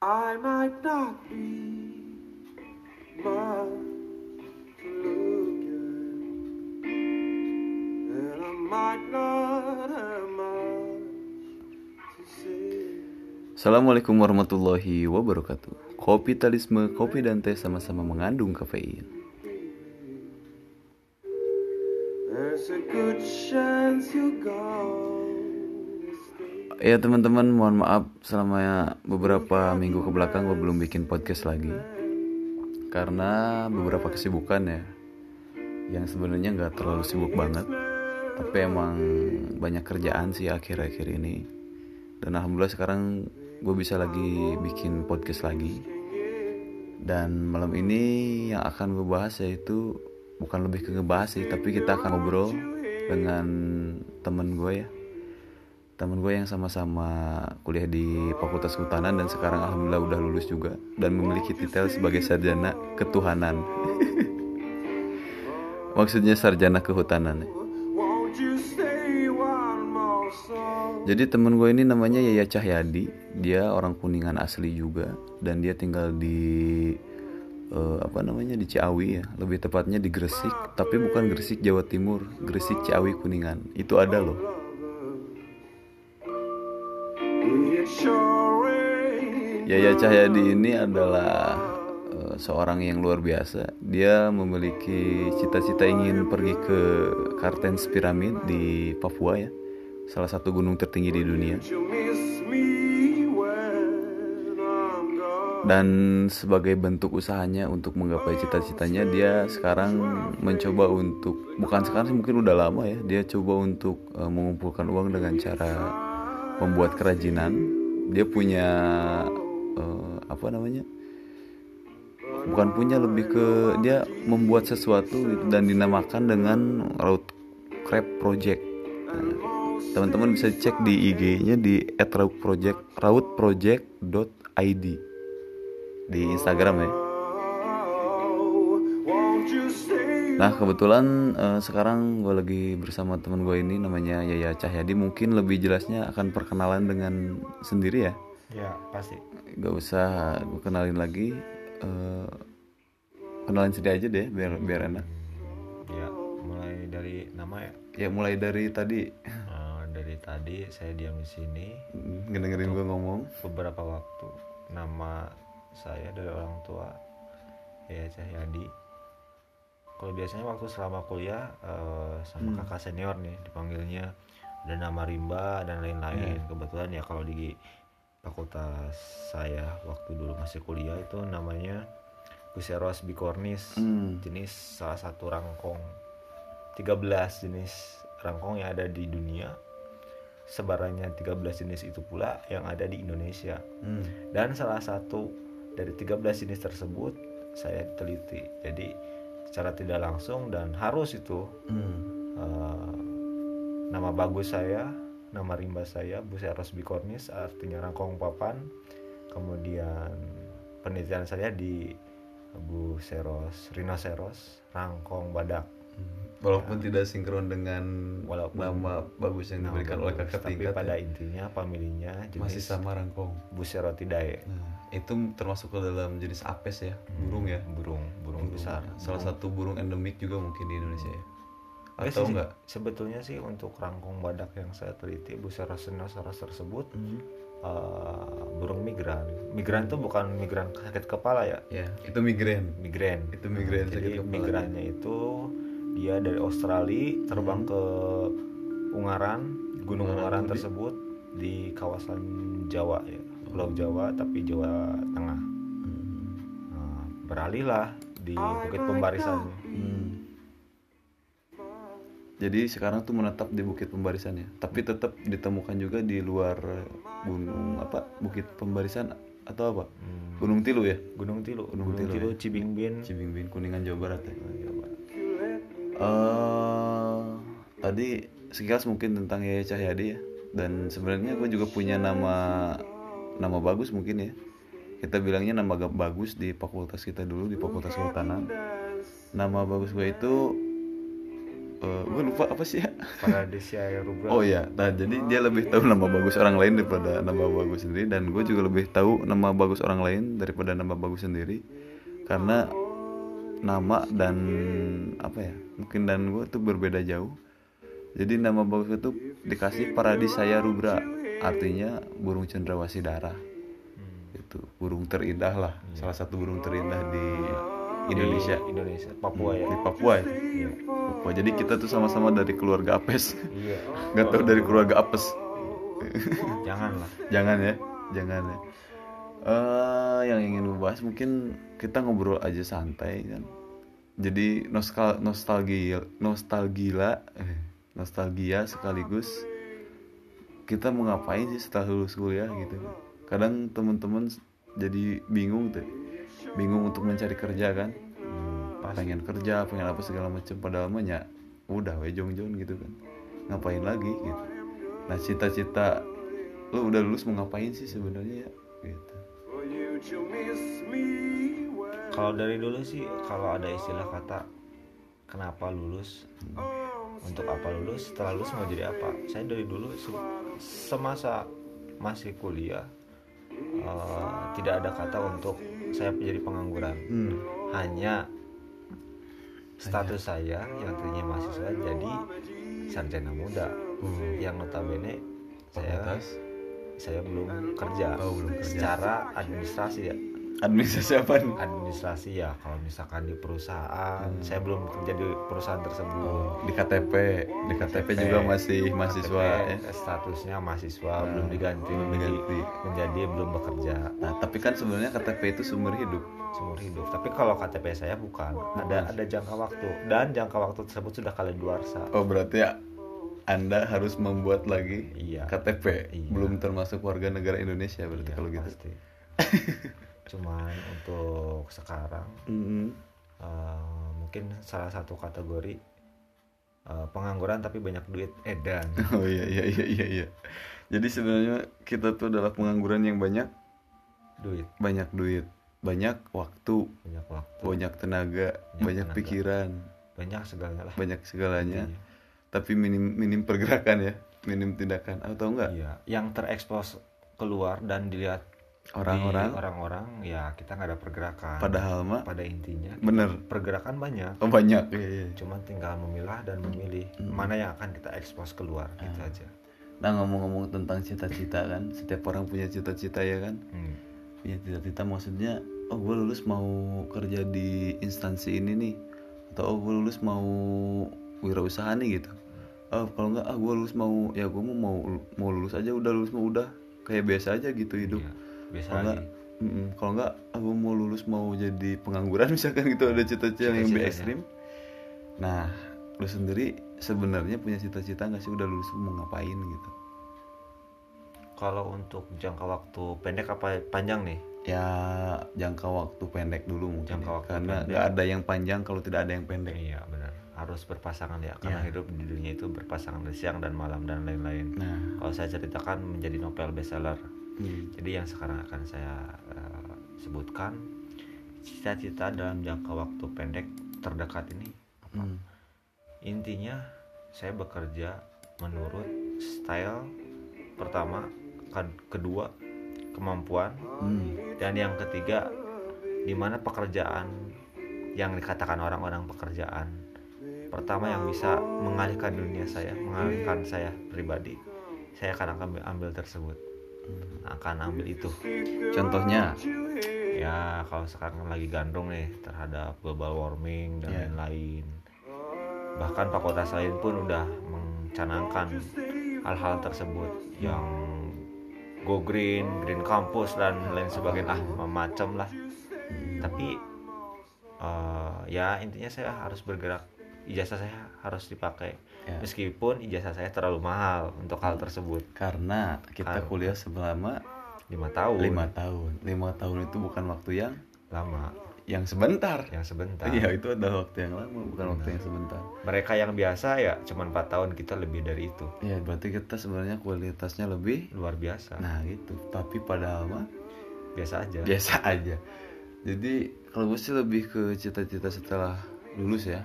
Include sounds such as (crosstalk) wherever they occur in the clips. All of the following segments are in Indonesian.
I might not be much to look at, and I might not have much to say. Assalamualaikum warahmatullahi wabarakatuh Kapitalisme, kopi dan teh sama-sama mengandung kafein There's a good chance gonna stay. Ya teman-teman mohon maaf selama beberapa minggu ke belakang gue belum bikin podcast lagi. Karena beberapa kesibukan ya Yang sebenarnya nggak terlalu sibuk banget. Tapi emang banyak kerjaan sih akhir-akhir ini. Dan Alhamdulillah sekarang gue bisa lagi bikin podcast lagi. Dan malam ini yang akan gue bahas yaitu Bukan lebih ke ngebahas sih Tapi kita akan ngobrol dengan temen gue ya temen gue yang sama-sama kuliah di Fakultas Kehutanan dan sekarang alhamdulillah udah lulus juga dan memiliki titel sebagai sarjana ketuhanan. (laughs) Maksudnya sarjana kehutanan. Jadi temen gue ini namanya Yaya Cahyadi, dia orang Kuningan asli juga dan dia tinggal di eh, apa namanya di Ciawi ya, lebih tepatnya di Gresik, tapi bukan Gresik Jawa Timur, Gresik Ciawi Kuningan. Itu ada loh. Yaya Cahyadi ini adalah eh, seorang yang luar biasa. Dia memiliki cita-cita ingin pergi ke Kartens Pyramid di Papua ya, salah satu gunung tertinggi di dunia. Dan sebagai bentuk usahanya untuk menggapai cita-citanya, dia sekarang mencoba untuk bukan sekarang sih mungkin udah lama ya, dia coba untuk eh, mengumpulkan uang dengan cara membuat kerajinan. Dia punya eh, apa namanya? bukan punya lebih ke dia membuat sesuatu gitu dan dinamakan dengan Raut Crab Project. Nah, teman-teman bisa cek di IG-nya di @rautproject rautproject.id di Instagram ya. Nah kebetulan eh, sekarang gue lagi bersama teman gue ini namanya Yaya Cahyadi. Mungkin lebih jelasnya akan perkenalan dengan sendiri ya. Ya pasti. Gak usah gue kenalin lagi. Eh, kenalin sendiri aja deh biar biar enak. Ya mulai dari nama ya. Ya mulai dari tadi Eh, dari tadi saya diam di sini ngedengerin gue ngomong. beberapa waktu. Nama saya dari orang tua ya Cahyadi. Kalau biasanya waktu selama kuliah eh, sama kakak senior nih dipanggilnya ada nama rimba dan lain-lain. Kebetulan ya kalau di fakultas saya waktu dulu masih kuliah itu namanya Buceros bicornis Hmm. jenis salah satu rangkong 13 jenis rangkong yang ada di dunia sebarannya 13 jenis itu pula yang ada di Indonesia Hmm. dan salah satu dari 13 jenis tersebut saya teliti jadi secara tidak langsung dan harus itu Hmm. eh, nama bagus saya nama rimba saya Buceros bicornis artinya rangkong papan kemudian penelitian saya di Buceros rhinoceros rangkong badak. Walaupun tidak sinkron dengan Walaupun nama bagus yang diberikan oleh kakak tapi tingkat pada ya, intinya familinya jenis masih sama rangkong. Bucerotidae Nah, itu termasuk ke dalam jenis apes ya, burung ya. burung burung besar. Salah satu burung endemik juga mungkin di Indonesia ya. Atau sih, enggak? sebetulnya sih untuk rangkong badak yang saya teliti Buceros rhinoceros tersebut Hmm. eh, burung migran migran itu bukan migran sakit kepala ya Ya, itu migrain. migran Itu migrain sakit jadi kepala. migrannya itu dia dari Australia terbang ke Ungaran gunung Hmm. Ungaran Ungaran tersebut di kawasan Jawa ya Pulau Jawa tapi Jawa Tengah Nah, beralihlah di Bukit Pembarisannya Hmm. Jadi sekarang tuh menetap di Bukit Pembarisan ya. Tapi tetap ditemukan juga di luar gunung apa? Bukit Pembarisan atau apa? Hmm, Gunung Tilu ya? Gunung Tilu Gunung Gunung, Tilu, Tilu, ya. Cibingbin Cibingbin, Kuningan Jawa Barat ya. Jawa Barat. Eh, tadi sekilas mungkin tentang Yaya Cahyadi ya. Dan sebenarnya gue juga punya nama nama bagus mungkin ya. Kita bilangnya nama bagus di fakultas kita dulu di Fakultas Kehutanan. Nama bagus gue itu gue lupa apa sih ya? Paradisia Rubra. Oh ya nah jadi dia lebih tahu nama bagus orang lain daripada nama bagus sendiri. Dan gue juga lebih tahu nama bagus orang lain daripada nama bagus sendiri. Karena nama dan apa ya mungkin dan gue tuh berbeda jauh. Jadi nama bagus itu dikasih Paradisaya Rubra. Artinya burung cendrawasih darah. Hmm. itu burung terindah lah salah satu burung terindah di Di Indonesia Indonesia Papua ya. Di Papua ya Papua jadi kita tuh sama-sama dari keluarga apes. Iya. (laughs) Nggak tahu dari keluarga apes. (laughs) Jangan lah jangan ya jangan ya. Eh, yang ingin gue bahas mungkin kita ngobrol aja santai kan. Jadi nostal nostalgia nostalgia eh, nostalgia sekaligus kita mau ngapain sih setelah lulus kuliah gitu. Kadang temen-temen jadi bingung tuh bingung untuk mencari kerja kan pengen kerja pengen apa segala macam padahal mah ya udah we jong jong gitu kan. Ngapain lagi gitu. Nah cita-cita lu udah lulus mau ngapain sih sebenarnya ya? Gitu. Well. kalau dari dulu sih kalau ada istilah kata kenapa lulus? Untuk apa lulus? Setelah lulus mau jadi apa? Saya dari dulu se- semasa masih kuliah eh, tidak ada kata untuk saya menjadi pengangguran. Hmm. hanya status saya yang tadinya mahasiswa jadi sarjana muda. Yang notabene saya saya belum kerja. Oh, belum kerja. secara administrasi ya administrasi apa nih? administrasi ya. Kalau misalkan di perusahaan Hmm. saya belum kerja di perusahaan tersebut. Oh, di KTP di KTP juga masih mahasiswa ya? KTP, statusnya mahasiswa Nah, belum diganti. belum menjadi, diganti. menjadi belum bekerja. Nah tapi kan sebenarnya KTP itu sumber hidup. Seumur hidup. Tapi kalau KTP saya bukan. Ada ada jangka waktu. Dan jangka waktu tersebut sudah kadaluarsa oh berarti ya anda harus membuat lagi Iya. KTP Iya. belum termasuk warga negara Indonesia berarti Iya, kalau gitu. pasti. (laughs) cuman untuk sekarang Mm-mm. eh, mungkin salah satu kategori eh, pengangguran tapi banyak duit edan (laughs) Oh iya iya iya iya iya. Jadi sebenarnya kita tuh adalah pengangguran yang banyak duit banyak duit, banyak waktu, banyak waktu banyak tenaga, Banyak banyak tenaga. pikiran, banyak segalanya lah banyak segalanya. Intinya. Tapi minim minim pergerakan ya, minim tindakan atau enggak? Iya, yang terekspos keluar dan dilihat Orang-orang orang-orang ya kita nggak ada pergerakan. padahal mah pada intinya bener pergerakan banyak, oh banyak iya, iya. cuman tinggal memilah dan memilih Hmm. mana yang akan kita ekspos keluar gitu Ah. aja. Nah ngomong-ngomong tentang cita-cita kan, setiap orang punya cita-cita ya kan. Hmm. Punya cita-cita maksudnya, oh gue lulus mau kerja di instansi ini nih, atau oh gue lulus mau wirausaha nih gitu. Oh kalau nggak, ah gue lulus mau, ya gue mau mau mau lulus aja udah lulus mau udah kayak biasa aja gitu hidup. Iya, biasa Kalau nggak, mm-mm, kalau nggak, gue mau lulus mau jadi pengangguran (laughs) misalkan gitu ada cita-cita yang lebih Cita-citanya. ekstrim. Nah, lu sendiri sebenarnya punya cita-cita nggak sih udah lulus mau ngapain gitu? Kalau untuk jangka waktu pendek apa panjang nih? ya jangka waktu pendek dulu mungkin Jangka ya. waktu karena pendek. nggak ada yang panjang kalau tidak ada yang pendek Iya benar. Harus berpasangan ya karena Iya. hidup di dunia itu berpasangan dari siang dan malam dan lain-lain. nah Kalau saya ceritakan menjadi novel bestseller. Hmm, Jadi yang sekarang akan saya eh, sebutkan cita-cita dalam jangka waktu pendek terdekat ini apa? hmm, Intinya saya bekerja menurut style pertama, kan- kedua kemampuan hmm, dan yang ketiga di mana pekerjaan yang dikatakan orang-orang pekerjaan pertama yang bisa mengalihkan dunia saya, mengalihkan saya pribadi, saya akan ambil, ambil tersebut, akan ambil itu. contohnya Ya kalau sekarang lagi gandrung nih terhadap global warming dan Ya. lain-lain. Bahkan fakultas lain pun udah mencanangkan hal-hal tersebut yang go green, green campus dan lain sebagainya ah macam lah. Tapi eh, ya intinya saya harus bergerak. Ijazah saya harus dipakai. Ya. Meskipun ijazah saya terlalu mahal untuk hal tersebut. karena kita Karena- kuliah selama lima tahun. lima tahun. Lima tahun itu bukan waktu yang lama. Yang sebentar. Yang sebentar. Iya itu adalah waktu yang lama bukan waktu yang sebentar. Mereka yang biasa ya cuma empat tahun kita lebih dari itu. Ya berarti kita sebenarnya kualitasnya lebih luar biasa. Nah gitu. Tapi padahal mah biasa aja. Biasa aja. Jadi kalau gue sih lebih ke cita-cita setelah lulus ya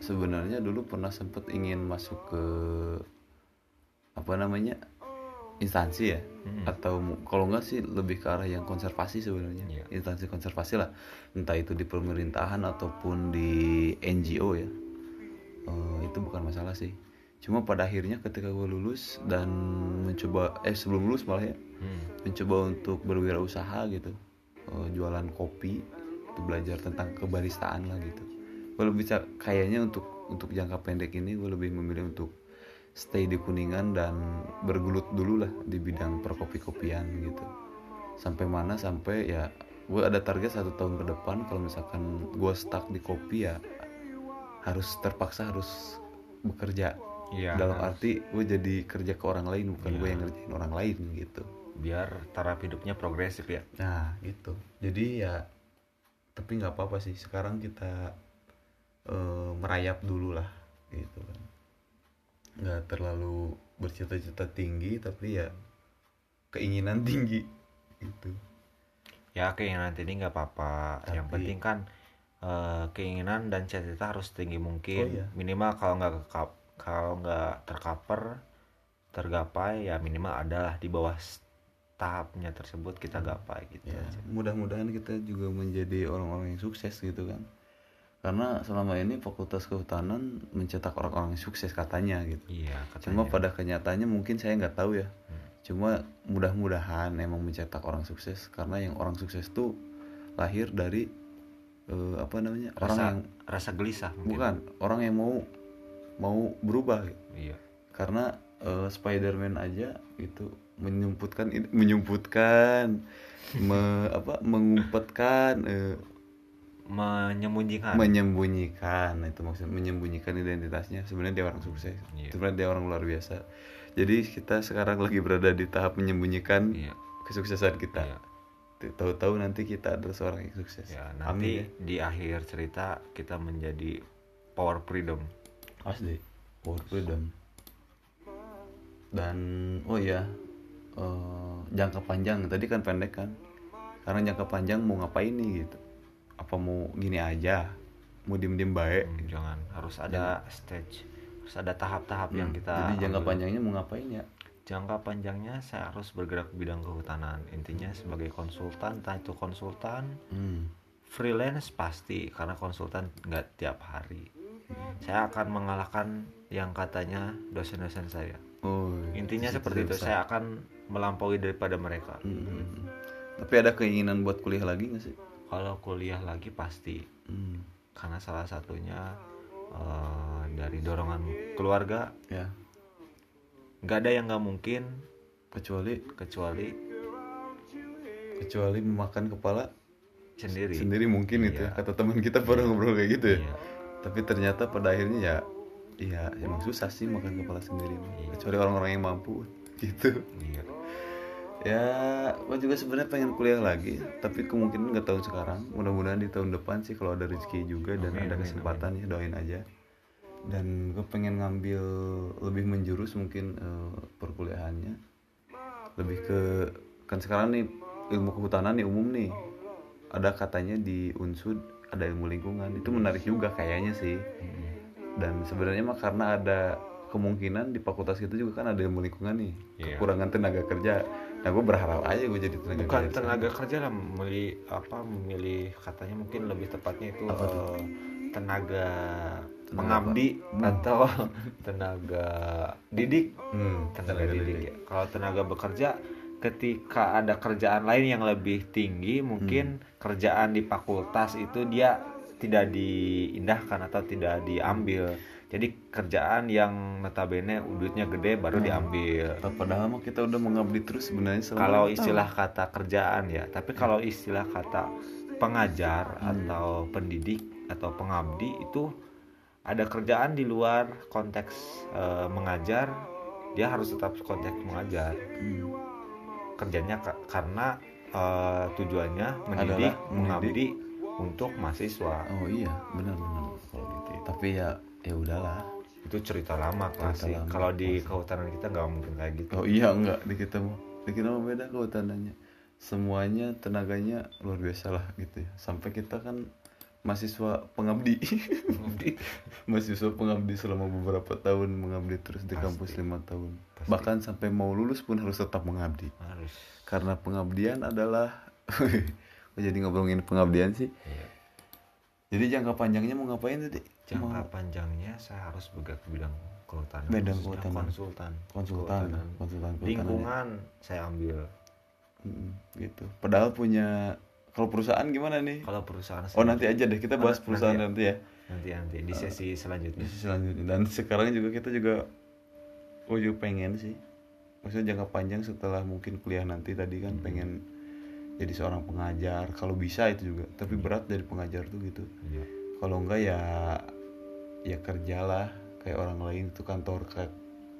sebenarnya dulu pernah sempet ingin masuk ke apa namanya instansi ya? Mm-mm. atau kalau enggak sih lebih ke arah yang konservasi sebenarnya. Iya. instansi konservasi lah. Entah itu di pemerintahan ataupun di NGO ya. Eh, itu bukan masalah sih. Cuma pada akhirnya ketika gue lulus dan mencoba eh sebelum lulus malah ya Hmm. mencoba untuk berwirausaha gitu. Eh, jualan kopi belajar tentang kebaristaan lah gitu gue lebih kayaknya untuk untuk jangka pendek ini gue lebih memilih untuk stay di kuningan dan bergelut dulu lah di bidang perkopi-kopian gitu. Sampai mana sampai ya gue ada target satu tahun ke depan kalau misalkan gue stuck di kopi ya harus terpaksa harus bekerja. Iya. dalam arti gue jadi kerja ke orang lain bukan gue Iya. yang ngerjain orang lain gitu. Biar taraf hidupnya progresif ya. Nah gitu. Jadi ya tapi nggak apa-apa sih. Sekarang kita eh, merayap dulu lah gitu kan. Nggak terlalu bercita-cita tinggi tapi ya keinginan (laughs) tinggi gitu. Ya keinginan tinggi nggak apa-apa. Yang Tapi- penting kan eh, keinginan dan cita-cita harus tinggi mungkin. Oh, iya. minimal kalau nggak kekap- kalau nggak tercover tergapai ya minimal adalah di bawah tahapnya tersebut kita gapai gitu ya mudah-mudahan kita juga menjadi orang-orang yang sukses gitu kan karena selama ini fakultas kehutanan mencetak orang-orang sukses katanya gitu iya cuma katanya. pada kenyataannya mungkin saya nggak tahu ya Hmm. cuma mudah-mudahan emang mencetak orang sukses karena yang orang sukses tuh lahir dari eh, apa namanya orang rasa yang rasa gelisah mungkin. bukan orang yang mau mau berubah gitu. iya karena eh, Spider-Man aja itu menyumputkan menyumputkan me, apa mengumpetkan eh, menyembunyikan. Menyembunyikan Nah, itu maksudnya menyembunyikan identitasnya. Sebenarnya dia orang sukses. Iya. sebenarnya dia orang luar biasa. Jadi kita sekarang lagi berada di tahap menyembunyikan iya. kesuksesan kita. Tuh, tahu-tahu nanti kita adalah seorang yang sukses. Ya amin nanti ya. di akhir cerita kita menjadi power freedom. Asli. Power freedom. Dan oh iya eh, jangka panjang. Tadi kan pendek kan? Karena jangka panjang mau ngapain nih gitu apa mau gini aja? Mau diem-diem baik Hmm, jangan. Harus ada stage. Harus ada tahap-tahap yang Hmm, kita jadi jangka ambil. panjangnya mau ngapain ya? Jangka panjangnya saya harus bergerak bidang kehutanan. Intinya sebagai konsultan entah itu konsultan hmm. freelance pasti. Karena konsultan nggak tiap hari. Saya akan mengalahkan yang katanya dosen-dosen saya. Oh intinya cita-cita seperti itu. besar. saya akan melampaui daripada mereka. Hmm, hmm, hmm. tapi ada keinginan buat kuliah lagi nggak sih kalau kuliah lagi pasti hmm. karena salah satunya eh, dari dorongan keluarga ya nggak ada yang nggak mungkin kecuali kecuali kecuali memakan kepala sendiri sendiri mungkin itu ya Iya. kata teman kita pernah ngobrol kayak gitu ya Iya. tapi ternyata pada akhirnya ya ya emang susah sih makan kepala sendiri Iya. kecuali orang-orang yang mampu (laughs) gitu Iya. Ya gue juga sebenarnya pengen kuliah lagi tapi kemungkinan nggak tahun sekarang. Mudah-mudahan di tahun depan sih kalau ada rezeki juga dan Amin, ada amin, kesempatan ya doain aja. Dan gue pengen ngambil lebih menjurus mungkin eh, perkuliahannya. Lebih ke kan sekarang nih ilmu kehutanan nih umum nih. Ada katanya di unsud ada ilmu lingkungan. Itu menarik juga kayaknya sih. Dan sebenarnya mah karena ada kemungkinan di fakultas itu juga kan ada ilmu lingkungan nih. Iya. kekurangan tenaga kerja nah gue berharap aja gue jadi tenaga bukan kerja. tenaga kerja lah memilih apa memilih katanya mungkin lebih tepatnya itu Apa eh, tenaga Tenaga pengabdi atau (laughs) tenaga didik. Hmm, tenaga didik. ya. kalau tenaga bekerja ketika ada kerjaan lain yang lebih tinggi mungkin Hmm. kerjaan di fakultas itu dia tidak diindahkan atau tidak diambil jadi kerjaan yang notabene duitnya gede baru Hmm. diambil padahal mah kita udah mengabdi terus sebenarnya selama kalau istilah kata kerjaan ya tapi kalau istilah kata pengajar Hmm. atau pendidik atau pengabdi itu ada kerjaan di luar konteks eh, mengajar dia harus tetap konteks mengajar. Hmm. kerjanya ka- karena eh, tujuannya mendidik Adalah mengabdi untuk mahasiswa oh iya benar-benar kalau gitu tapi ya ya udahlah. Itu cerita lama klasik lama, kalau di kehutanan kita nggak mungkin kayak gitu. Oh iya enggak di kita mah. Di kita mah beda kehutanannya. Semuanya tenaganya luar biasa lah gitu ya. Sampai kita kan mahasiswa pengabdi. Pengabdi. (laughs) mahasiswa pengabdi selama beberapa tahun mengabdi terus di Pasti. kampus lima tahun. Pasti. bahkan sampai mau lulus pun harus tetap mengabdi. Harus. Karena pengabdian adalah Kok (laughs) jadi ngobrolin pengabdian sih. Iya. Jadi jangka panjangnya mau ngapain tadi jangka Mau panjangnya saya harus bergerak di bidang kehutanan Bidang kehutanan. konsultan. Konsultan konsultan ya. lingkungan saya ambil. Mm, gitu. Padahal punya kalau perusahaan gimana nih? Kalau perusahaan oh nanti aja deh kita bahas Nanti perusahaan ya. nanti ya. Nanti nanti. Di sesi selanjutnya. Di selanjutnya. Dan sekarang juga kita juga oh juga pengen sih. Maksudnya jangka panjang setelah mungkin kuliah nanti tadi kan pengen jadi seorang pengajar. Kalau bisa itu juga tapi berat dari pengajar tuh gitu. Iya. kalau enggak ya ya kerjalah kayak orang lain itu kantor kayak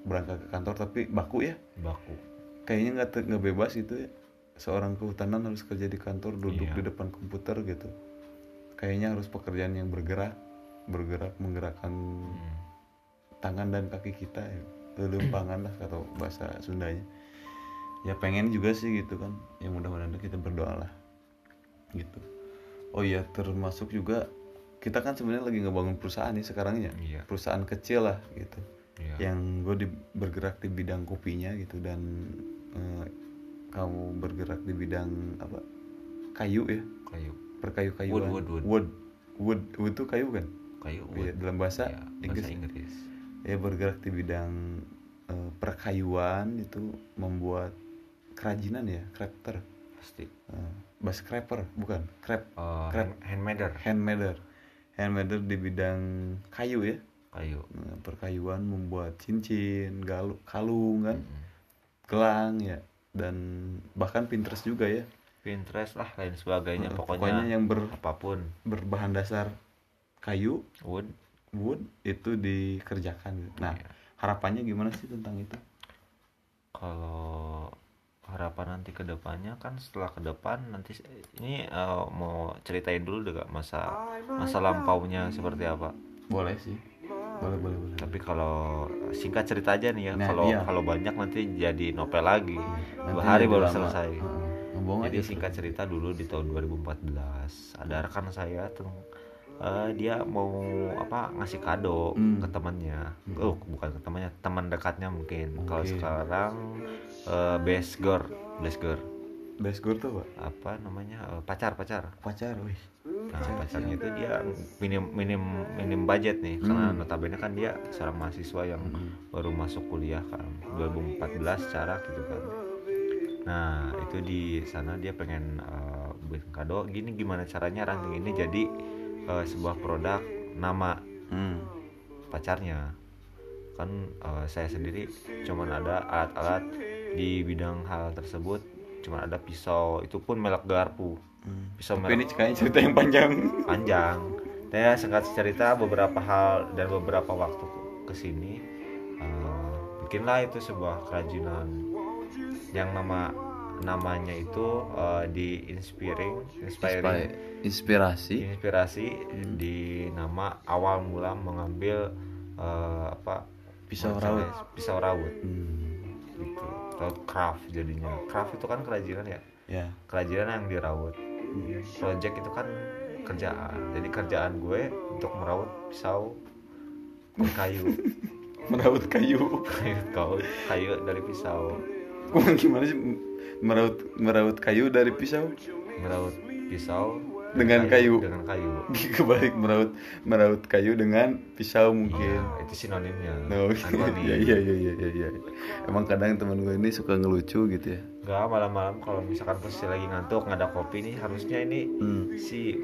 berangkat ke kantor tapi baku ya. Baku. Kayaknya nggak nggak bebas gitu ya. Seorang kehutanan harus kerja di kantor duduk Iya. di depan komputer gitu. Kayaknya harus pekerjaan yang bergerak bergerak menggerakkan Hmm. tangan dan kaki kita ya. Lelempangan lah atau bahasa Sundanya ya pengen juga sih gitu kan. Ya mudah-mudahan kita berdoa lah. Gitu. Oh iya termasuk juga kita kan sebenarnya lagi ngebangun perusahaan nih sekarang ya. Iya. perusahaan kecil lah gitu. Iya. yang gue di- bergerak di bidang kopinya gitu dan eh, kamu bergerak di bidang apa? Kayu ya? Kayu. Perkayu-kayuan. Wood, wood, wood. wood. Wood. Wood tuh kayu kan? Kayu Iya, wood. dalam bahasa Iya, Inggris. Bahasa Inggris. Ya bergerak di bidang eh, perkayuan itu membuat kerajinan ya crafter pasti. Eh, bahasa scraper bukan crap uh, Crap. handmader handmader handmader di bidang kayu ya. Kayu. Nah, perkayuan membuat cincin galu, kalung kan. Mm-mm. gelang ya dan bahkan Pinterest juga ya. Pinterest lah lain sebagainya. Eh, pokoknya, yang ber, apa pun. berbahan dasar kayu wood. wood itu dikerjakan. Nah Iya. harapannya gimana sih tentang itu? Kalau harapan nanti ke depannya kan setelah ke depan nanti ini eh, mau ceritain dulu deh Kak, masa masa lampaunya seperti apa? Boleh sih. Boleh boleh boleh. Tapi kalau singkat cerita aja nih ya Nah, kalau iya. kalau banyak nanti jadi novel lagi. Dua Nanti hari baru lama. selesai. Ngomong jadi aja singkat cerita dulu di tahun 2014 ada rekan saya teng eh, dia mau apa ngasih kado Hmm. ke temannya. Oh bukan ke temannya teman dekatnya mungkin. Kalau Oke. sekarang eh, best girl best girl best girl tuh apa? Apa namanya? Eh, pacar pacar. Pacar wih. Nah pacarnya itu dia minim minim minim budget nih. Karena Hmm. notabene kan dia seorang mahasiswa yang baru masuk kuliah kan 2014 secara gitu kan. Nah itu di sana dia pengen bikin kado. Gini gimana caranya ranting ini jadi eh, sebuah produk nama hmm. pacarnya. Kan eh, saya sendiri cuman ada alat-alat di bidang hal tersebut cuman ada pisau. Itu pun melek garpu. Hmm. pisau tapi ini merek kayaknya cerita yang panjang. (laughs) Panjang. Saya singkat cerita beberapa hal dan beberapa waktu ke sini eh, bikinlah itu sebuah kerajinan yang nama namanya itu eh, di inspiring inspiring. Inspirasi. Inspirasi di nama awal mula mengambil eh, apa? Pisau misalnya raut. pisau raut. Hmm. gitu. Atau craft jadinya. Craft itu kan kerajinan ya? Ya. Kerajinan yang diraut. Project itu kan kerjaan. Jadi kerjaan gue untuk meraut pisau kayu. (laughs) Merawat kayu. Kayu kayu dari pisau. Gimana sih merawat merawat kayu dari pisau meraut pisau Dengan kayu. dengan kayu (laughs) kebalik merawat merawat kayu dengan pisau mungkin Iya, itu sinonimnya No, (laughs) Antoni. iya iya iya iya iya. Emang kadang teman gue ini suka ngelucu gitu ya. Enggak, malam-malam kalau misalkan posisi lagi ngantuk nggak ada kopi nih harusnya ini Hmm. si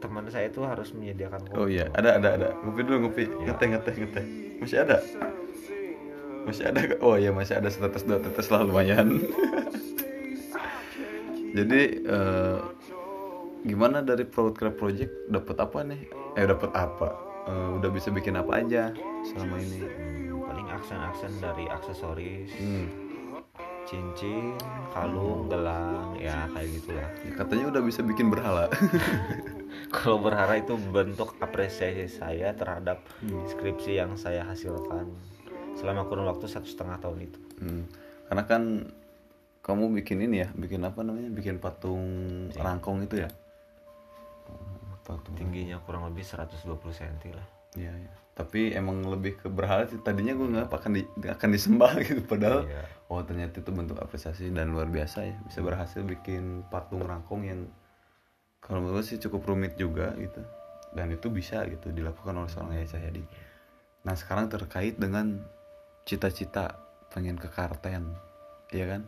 teman saya itu harus menyediakan kopi Oh iya, ada ada ada. Ngopi dulu ngopi. Iya. Ngeteh ngeteh ngeteh. Masih ada? Masih ada? Oh iya masih ada setetes dua tetes lah lumayan. (laughs) Jadi eh, gimana dari Proudcraft Project dapat apa nih? Eh dapat apa? Eh, udah bisa bikin apa aja selama ini? Hmm, paling aksen-aksen dari aksesoris Hmm. cincin kalung gelang ya kayak gitulah Ya, katanya udah bisa bikin berhala. (laughs) kalau berharap itu bentuk apresiasi saya terhadap skripsi yang saya hasilkan selama kurun waktu satu setengah tahun itu Hmm. Karena kan kamu bikin ini ya, bikin apa namanya? Bikin patung rangkong itu ya. patung tingginya kurang lebih 120 cm lah Iya, iya. Tapi emang lebih ke berhala sih. Tadinya gue nggak akan di, akan disembah (laughs) gitu. Padahal, Iya. oh ternyata itu bentuk apresiasi dan luar biasa ya. Bisa berhasil bikin patung rangkong yang kalau menurut sih cukup rumit juga gitu. Dan itu bisa gitu dilakukan oleh seorang Yaya Cahyadi. Nah sekarang terkait dengan cita-cita pengen ke Karten, iya kan?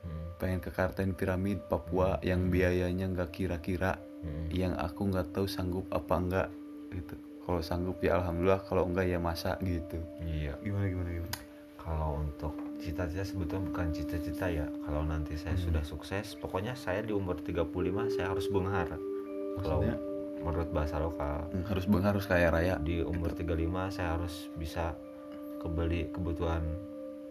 Hmm. Pengen ke Karten piramid Papua yang biayanya nggak kira-kira Hmm. yang aku nggak tahu sanggup apa enggak gitu. Kalau sanggup ya alhamdulillah kalau enggak ya masa gitu. Iya. Gimana gimana gimana? Kalau untuk cita-cita sebetulnya bukan cita-cita ya. Kalau nanti saya Hmm. sudah sukses pokoknya saya di umur 35 saya harus benghar. Kalau menurut bahasa lokal. Hmm, harus bang harus kaya raya. Di umur 35 saya harus bisa kebeli kebutuhan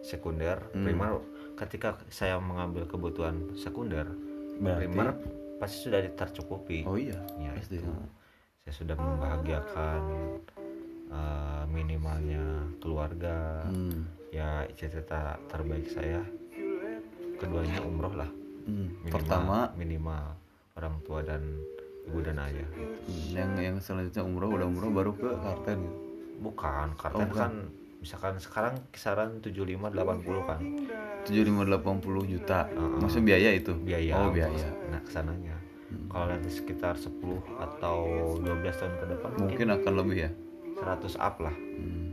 sekunder Hmm. primer ketika saya mengambil kebutuhan sekunder Berarti- primer pasti sudah tercukupi oh iya ya pasti itu saya sudah membahagiakan eh, minimalnya keluarga hmm. ya cita-cita terbaik saya keduanya umroh lah Hmm. minimal, pertama minimal orang tua dan ibu dan ayah gitu. yang yang selanjutnya umroh udah umroh baru ke Karten gitu. bukan karena Oh, bukan. kan misalkan sekarang kisaran 75 80 kan? tujuh lima delapan puluh juta. Heeh. maksudnya biaya itu? Biaya oh biaya. nah ke sananya. Hmm. kalau nanti sekitar 10 atau 12 tahun ke depan mungkin mungkin akan lebih ya? 100 up lah. Hmm.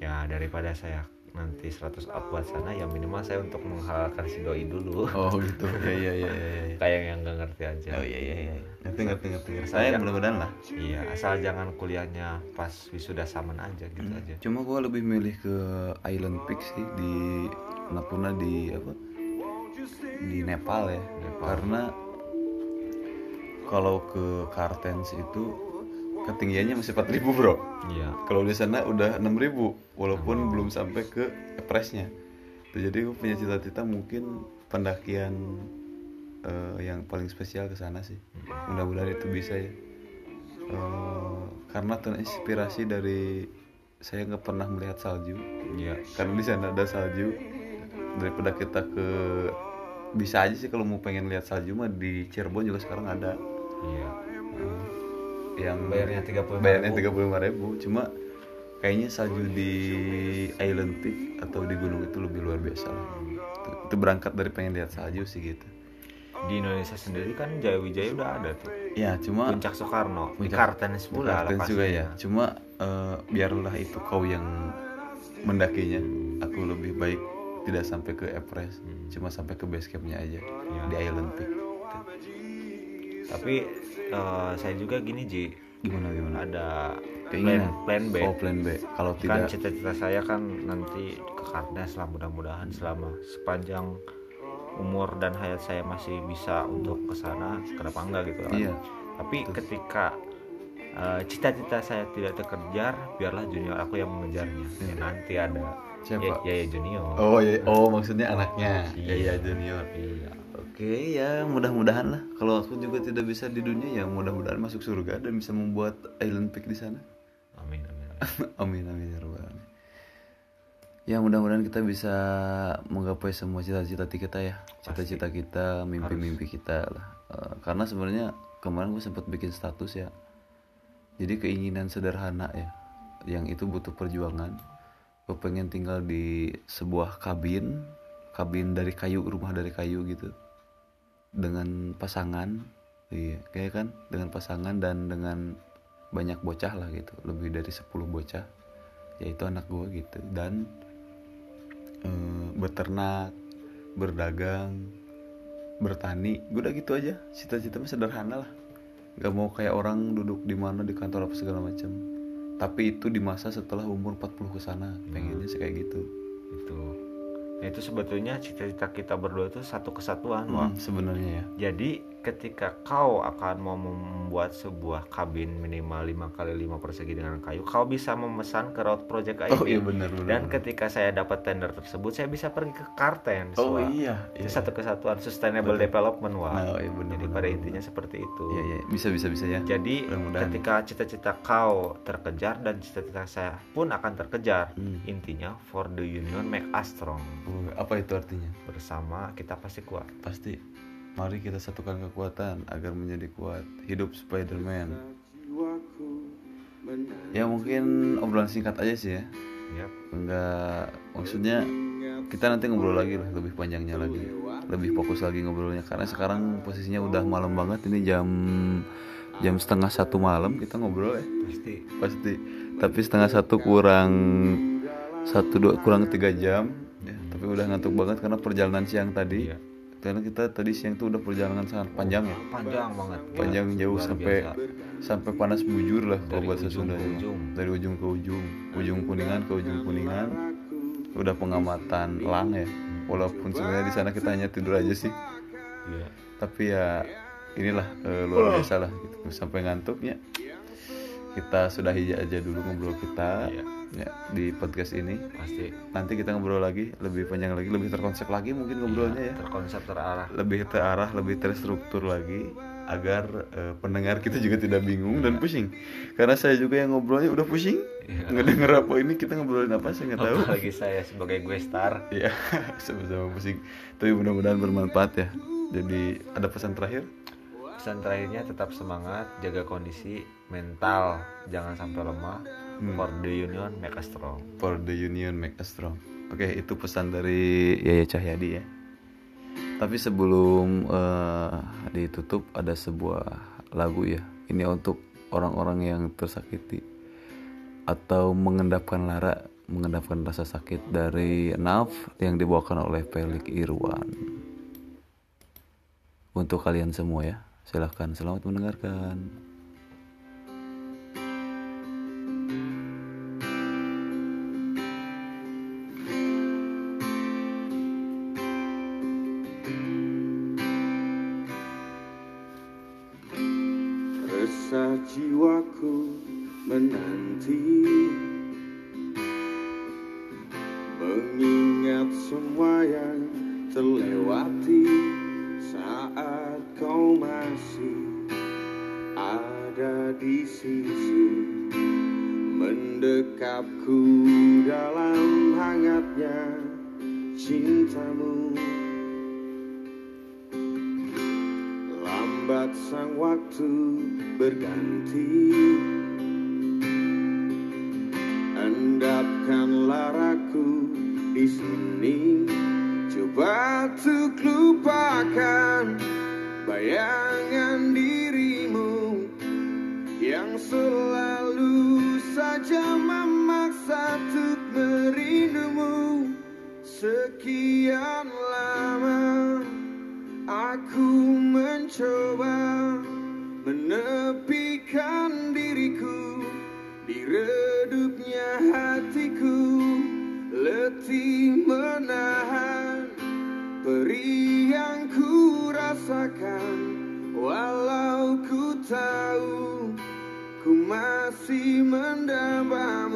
ya daripada saya nanti 100 up buat sana ya minimal saya untuk menghalalkan si doi dulu oh gitu (laughs) ya ya ya ya, ya. kayak yang nggak ngerti aja oh iya iya iya ngerti ngerti ngerti. Saya- saya mudah-mudahan lah iya asal jangan kuliahnya pas wisuda saman aja gitu aja Cuma gue lebih milih ke Island Peak sih di Natuna di apa? Di Nepal ya. Nepal. Karena kalau ke Kartens itu ketinggiannya masih 4000 bro. iya Kalau di sana udah 6000 walaupun belum sampai ke Everestnya. Tuh, Jadi gue punya cita-cita mungkin pendakian eh, yang paling spesial ke sana sih. Mudah-mudahan itu bisa ya. Eh, karena terinspirasi dari saya nggak pernah melihat salju iya karena di sana ada salju daripada kita ke bisa aja sih kalau mau pengen lihat salju mah di Cirebon juga sekarang ada iya yang Bayarnya 35.000. bayarnya tiga ribu cuma kayaknya salju di Island Peak atau di gunung itu lebih luar biasa lah. itu, itu berangkat dari pengen lihat salju sih gitu di Indonesia sendiri kan Jaya Wijaya udah ada tuh ya cuma puncak Soekarno di Puncak- Kartens pula Kartens juga ya cuma eh, biarlah itu kau yang mendakinya aku lebih baik tidak sampai ke Everest Hmm. cuma sampai ke base campnya aja Ya. di Island Peak tapi eh, saya juga gini Ji gimana gimana ada plan Keinginan. plan B oh plan B kalau kan tidak cita-cita saya kan nanti ke Kartens lah mudah-mudahan selama sepanjang umur dan hayat saya masih bisa untuk ke sana kenapa enggak gitu kan Iya. tapi ketika eh, cita-cita saya tidak terkejar biarlah junior aku yang mengejarnya Ya, nanti ada Iya. Siapa? ya, ya junior oh iya oh maksudnya anaknya Iya. iya junior iya oke ya mudah-mudahan lah. Kalau aku juga tidak bisa di dunia ya mudah-mudahan masuk surga dan bisa membuat Island Peak di sana. Amin amin, (laughs) amin. amin ya rabbal alamin. ya mudah-mudahan kita bisa menggapai semua cita-cita kita ya. Cita-cita kita mimpi-mimpi kita lah. Eh, karena sebenarnya kemarin gue sempat bikin status ya. Jadi keinginan sederhana ya yang itu butuh perjuangan. Gue pengen tinggal di sebuah kabin kabin dari kayu rumah dari kayu gitu dengan pasangan iya kayak kan dengan pasangan dan dengan banyak bocah lah gitu lebih dari 10 bocah yaitu anak gue gitu. Dan eh, beternak berdagang bertani gue udah gitu aja cita-cita mah sederhana lah. Nggak mau kayak orang duduk di mana di kantor apa segala macam tapi itu di masa setelah umur 40 ke sana pengennya sih kayak gitu. Itu itu sebetulnya cita-cita kita berdua itu satu kesatuan. Hmm, sebenarnya ya Jadi ketika kau akan mau membuat sebuah kabin minimal 5 kali 5 persegi dengan kayu, kau bisa memesan ke Road Project ID. oh iya benar benar Dan ketika saya dapat tender tersebut, saya bisa pergi ke Kartens. oh Wak. iya Itu iya. satu kesatuan sustainable development, Wak. Nah, oh iya benar, Jadi benar, pada benar. intinya seperti itu. iya iya bisa bisa bisa ya Jadi Mudah-mudahan. ketika cita-cita kau terkejar dan cita-cita saya pun akan terkejar, Hmm. intinya for the union make us strong. Oh, apa itu artinya Bersama kita pasti kuat. pasti mari kita satukan kekuatan agar menjadi kuat. Hidup Spider-Man. Ya mungkin obrolan singkat aja sih ya. Yap. enggak maksudnya kita nanti ngobrol lagi lah lebih panjangnya lagi. Lebih fokus lagi ngobrolnya karena sekarang posisinya udah malam banget. Ini jam jam setengah satu malam kita ngobrol ya. Pasti. Pasti. Tapi setengah satu kurang satu dua kurang tiga jam. Ya tapi udah ngantuk banget karena perjalanan siang tadi. Iya. Karena kita tadi siang tuh udah perjalanan sangat panjang ya. Panjang banget. Panjang jauh Luar sampai biasa. sampai panas bujur lah kalau Dari bahasa ujung ke Sundanya ujung. dari ujung ke ujung. Ujung kuningan ke ujung kuningan. Udah pengamatan lang ya. Walaupun sebenarnya di sana kita hanya tidur aja sih. Iya. tapi ya inilah eh, luar biasa lah gitu. Sampai ngantuknya. Kita sudahi aja dulu ngobrol kita. Iya. Ya di podcast ini. Pasti. Nanti kita ngobrol lagi lebih panjang lagi lebih terkonsep lagi mungkin ngobrolnya ya. terkonsep terarah. Lebih terarah lebih terstruktur lagi agar eh, pendengar kita juga tidak bingung dan pusing. Karena saya juga yang ngobrolnya udah pusing. Iya. ngedenger apa ini kita ngobrolin apa saya nggak tahu. apalagi saya sebagai gue star. Ya (laughs) sama-sama pusing. Tapi mudah-mudahan bermanfaat ya. Jadi ada pesan terakhir? Pesan terakhirnya tetap semangat jaga kondisi mental jangan sampai lemah. Hmm. for the union make us strong. For the union make us strong. Oke itu pesan dari Yaya Cahyadi ya. Tapi sebelum eh, ditutup ada sebuah lagu ya. Ini untuk orang-orang yang tersakiti atau mengendapkan lara mengendapkan rasa sakit dari Naf yang dibawakan oleh Pelik Irwan. Untuk kalian semua ya silahkan. Selamat mendengarkan Resah jiwaku menanti. Mengingat semua yang terlewati Saat kau masih ada di sisi. Mendekapku dalam hangatnya cintamu waktu berganti. Endapkan laraku di sini. Coba untuk lupakan bayangan dirimu Yang selalu saja memaksa untuk merindumu. Sekian lama Aku mencoba menepikan diriku di redupnya hatiku. Letih menahan perih yang ku rasakan. Walau ku tahu ku masih mendambamu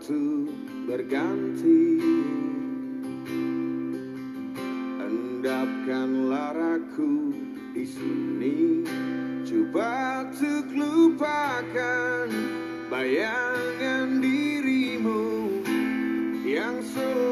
waktu berganti. Endapkan laraku di sini. Coba untuk lupakan bayangan dirimu Yang selalu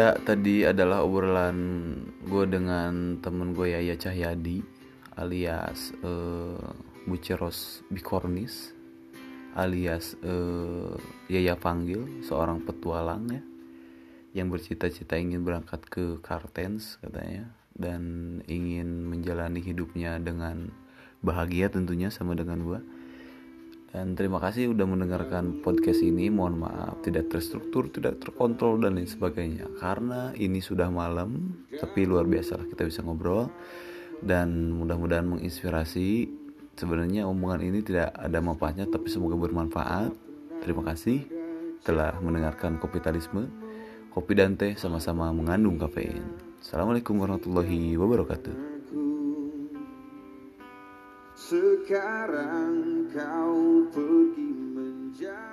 Ya tadi adalah obrolan gue dengan temen gue Yaya Cahyadi alias eh, Buceros Bikornis alias eh, Yaya Panggil seorang petualang ya yang bercita-cita ingin berangkat ke Kartens katanya dan ingin menjalani hidupnya dengan bahagia tentunya sama dengan gue dan terima kasih udah mendengarkan podcast ini. Mohon maaf tidak terstruktur, tidak terkontrol dan lain sebagainya. Karena ini sudah malam, tapi luar biasa lah kita bisa ngobrol dan mudah-mudahan menginspirasi. Sebenarnya omongan ini tidak ada manfaatnya, tapi semoga bermanfaat. Terima kasih telah mendengarkan Kopitalisme. Kopi dan teh sama-sama mengandung kafein. Assalamualaikum warahmatullahi wabarakatuh. Sekarang kau pergi menjauh